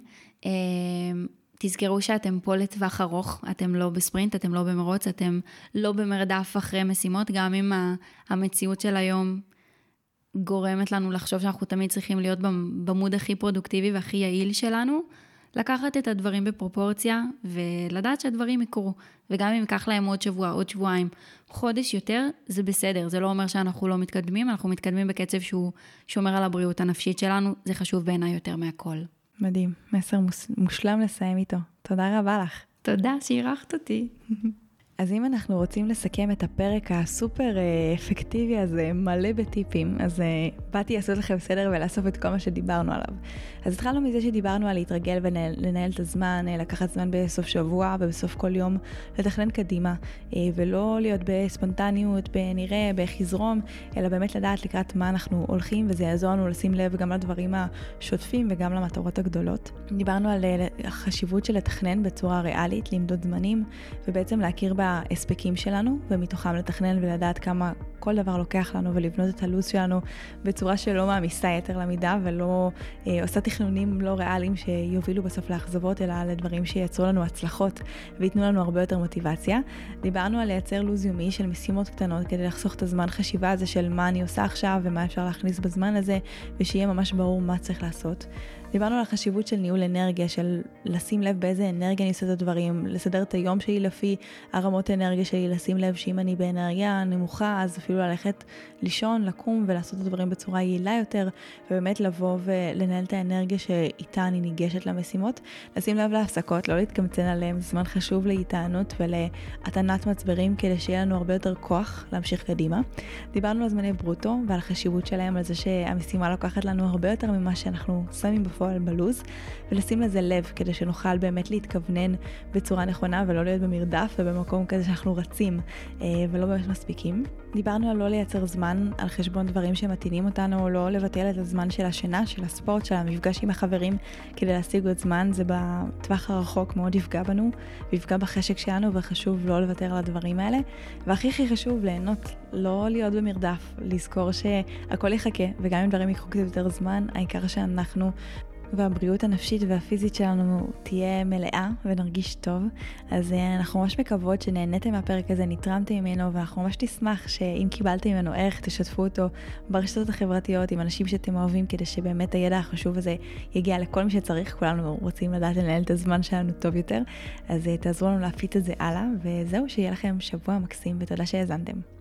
תזכרו שאתם פה לטווח ארוך, אתם לא בספרינט, אתם לא במרוץ, אתם לא במרדף אחרי משימות, גם אם המציאות של היום גורמת לנו לחשוב שאנחנו תמיד צריכים להיות במוד הכי פרודוקטיבי והכי יעיל שלנו, לקחת את הדברים בפרופורציה ולדעת שהדברים יקרו. וגם אם ייקח להם עוד שבוע, עוד שבועיים, חודש יותר, זה בסדר. זה לא אומר שאנחנו לא מתקדמים, אנחנו מתקדמים בקצב שהוא שומר על הבריאות הנפשית שלנו, זה חשוב בעיניי יותר מהכל. מדהים, מסר מושלם לסיים איתו. תודה רבה לך. תודה שאירחת אותי. *laughs* אז אם אנחנו רוצים לסכם את הפרק הסופר אה, אפקטיבי הזה, מלא בטיפים, אז uh, באתי לעשות לכם סדר ולאסוף את כל מה שדיברנו עליו. אז התחלנו מזה שדיברנו על להתרגל ולנהל את הזמן, אה, לקחת זמן בסוף שבוע ובסוף כל יום, לתכנן קדימה, ולא להיות בספונטניות, בנראה, באיך יזרום, אלא באמת לדעת לקראת מה אנחנו הולכים, וזה יעזור לנו לשים לב גם לדברים השוטפים וגם למטרות הגדולות. דיברנו על החשיבות של לתכנן בצורה ריאלית, למדוד זמנים, ובעצם להכיר בהספקים שלנו, ומתוכם לתכנן ולדעת כמה כל דבר לוקח לנו, ולבנות את הלו"ז שלנו בצורה שלא מעמיסה יתר למידה, ולא אה, עושה תכנונים לא ריאליים שיובילו בסוף לאכזבות, אלא לדברים שייצרו לנו הצלחות וייתנו לנו הרבה יותר מוטיבציה. דיברנו על לייצר לו"ז יומי של משימות קטנות כדי לחסוך את הזמן חשיבה הזה של מה אני עושה עכשיו ומה אפשר להכניס בזמן הזה, ושיהיה ממש ברור מה צריך לעשות. דיברנו על החשיבות של ניהול אנרגיה, של לשים לב באיזה אנרגיה אני עושה את הדברים, לסדר את היום שלי לפי הרמות אנרגיה שלי, לשים לב שאם אני באנרגיה נמוכה, אז אפילו ללכת לישון, לקום ולעשות את הדברים בצורה יעילה יותר, ובאמת לבוא ולנהל את האנרגיה שאיתה אני ניגשת למשימות. לשים לב להפסקות, לא להתקמצן עליהם, זה זמן חשוב להיטענות ולהטענת מצברים, כדי שיהיה לנו הרבה יותר כוח להמשיך קדימה. דיברנו על זמני ברוטו ועל החשיבות שלהם, על זה שהמשימה לוקחת לנו הרבה יותר ממה שאנחנו שמים בפועל. בפועל בלוז, ולשים לזה לב כדי שנוכל באמת להתכוונן בצורה נכונה ולא להיות במרדף ובמקום כזה שאנחנו רצים אה, ולא באמת מספיקים. דיברנו על לא לייצר זמן על חשבון דברים שמתאינים אותנו, או לא לבטל את הזמן של השינה, של הספורט, של המפגש עם החברים כדי להשיג עוד זמן, זה בטווח הרחוק מאוד יפגע בנו, ויפגע בחשק שלנו, וחשוב לא לוותר על הדברים האלה. והכי הכי חשוב, ליהנות, לא להיות במרדף, לזכור שהכל יחכה, וגם אם דברים ייקחו קצת יותר זמן, העיקר שאנחנו והבריאות הנפשית והפיזית שלנו תהיה מלאה ונרגיש טוב. אז אה, אנחנו ממש מקוות שנהניתם מהפרק הזה, נתרמתם ממנו, ואנחנו ממש נשמח שאם קיבלתם ממנו ערך, תשתפו אותו ברשתות החברתיות עם אנשים שאתם אוהבים, כדי שבאמת הידע החשוב הזה יגיע לכל מי שצריך. כולנו רוצים לדעת לנהל את הזמן שלנו טוב יותר, אז אה, תעזרו לנו להפיץ את זה הלאה, וזהו, שיהיה לכם שבוע מקסים ותודה שהאזנתם.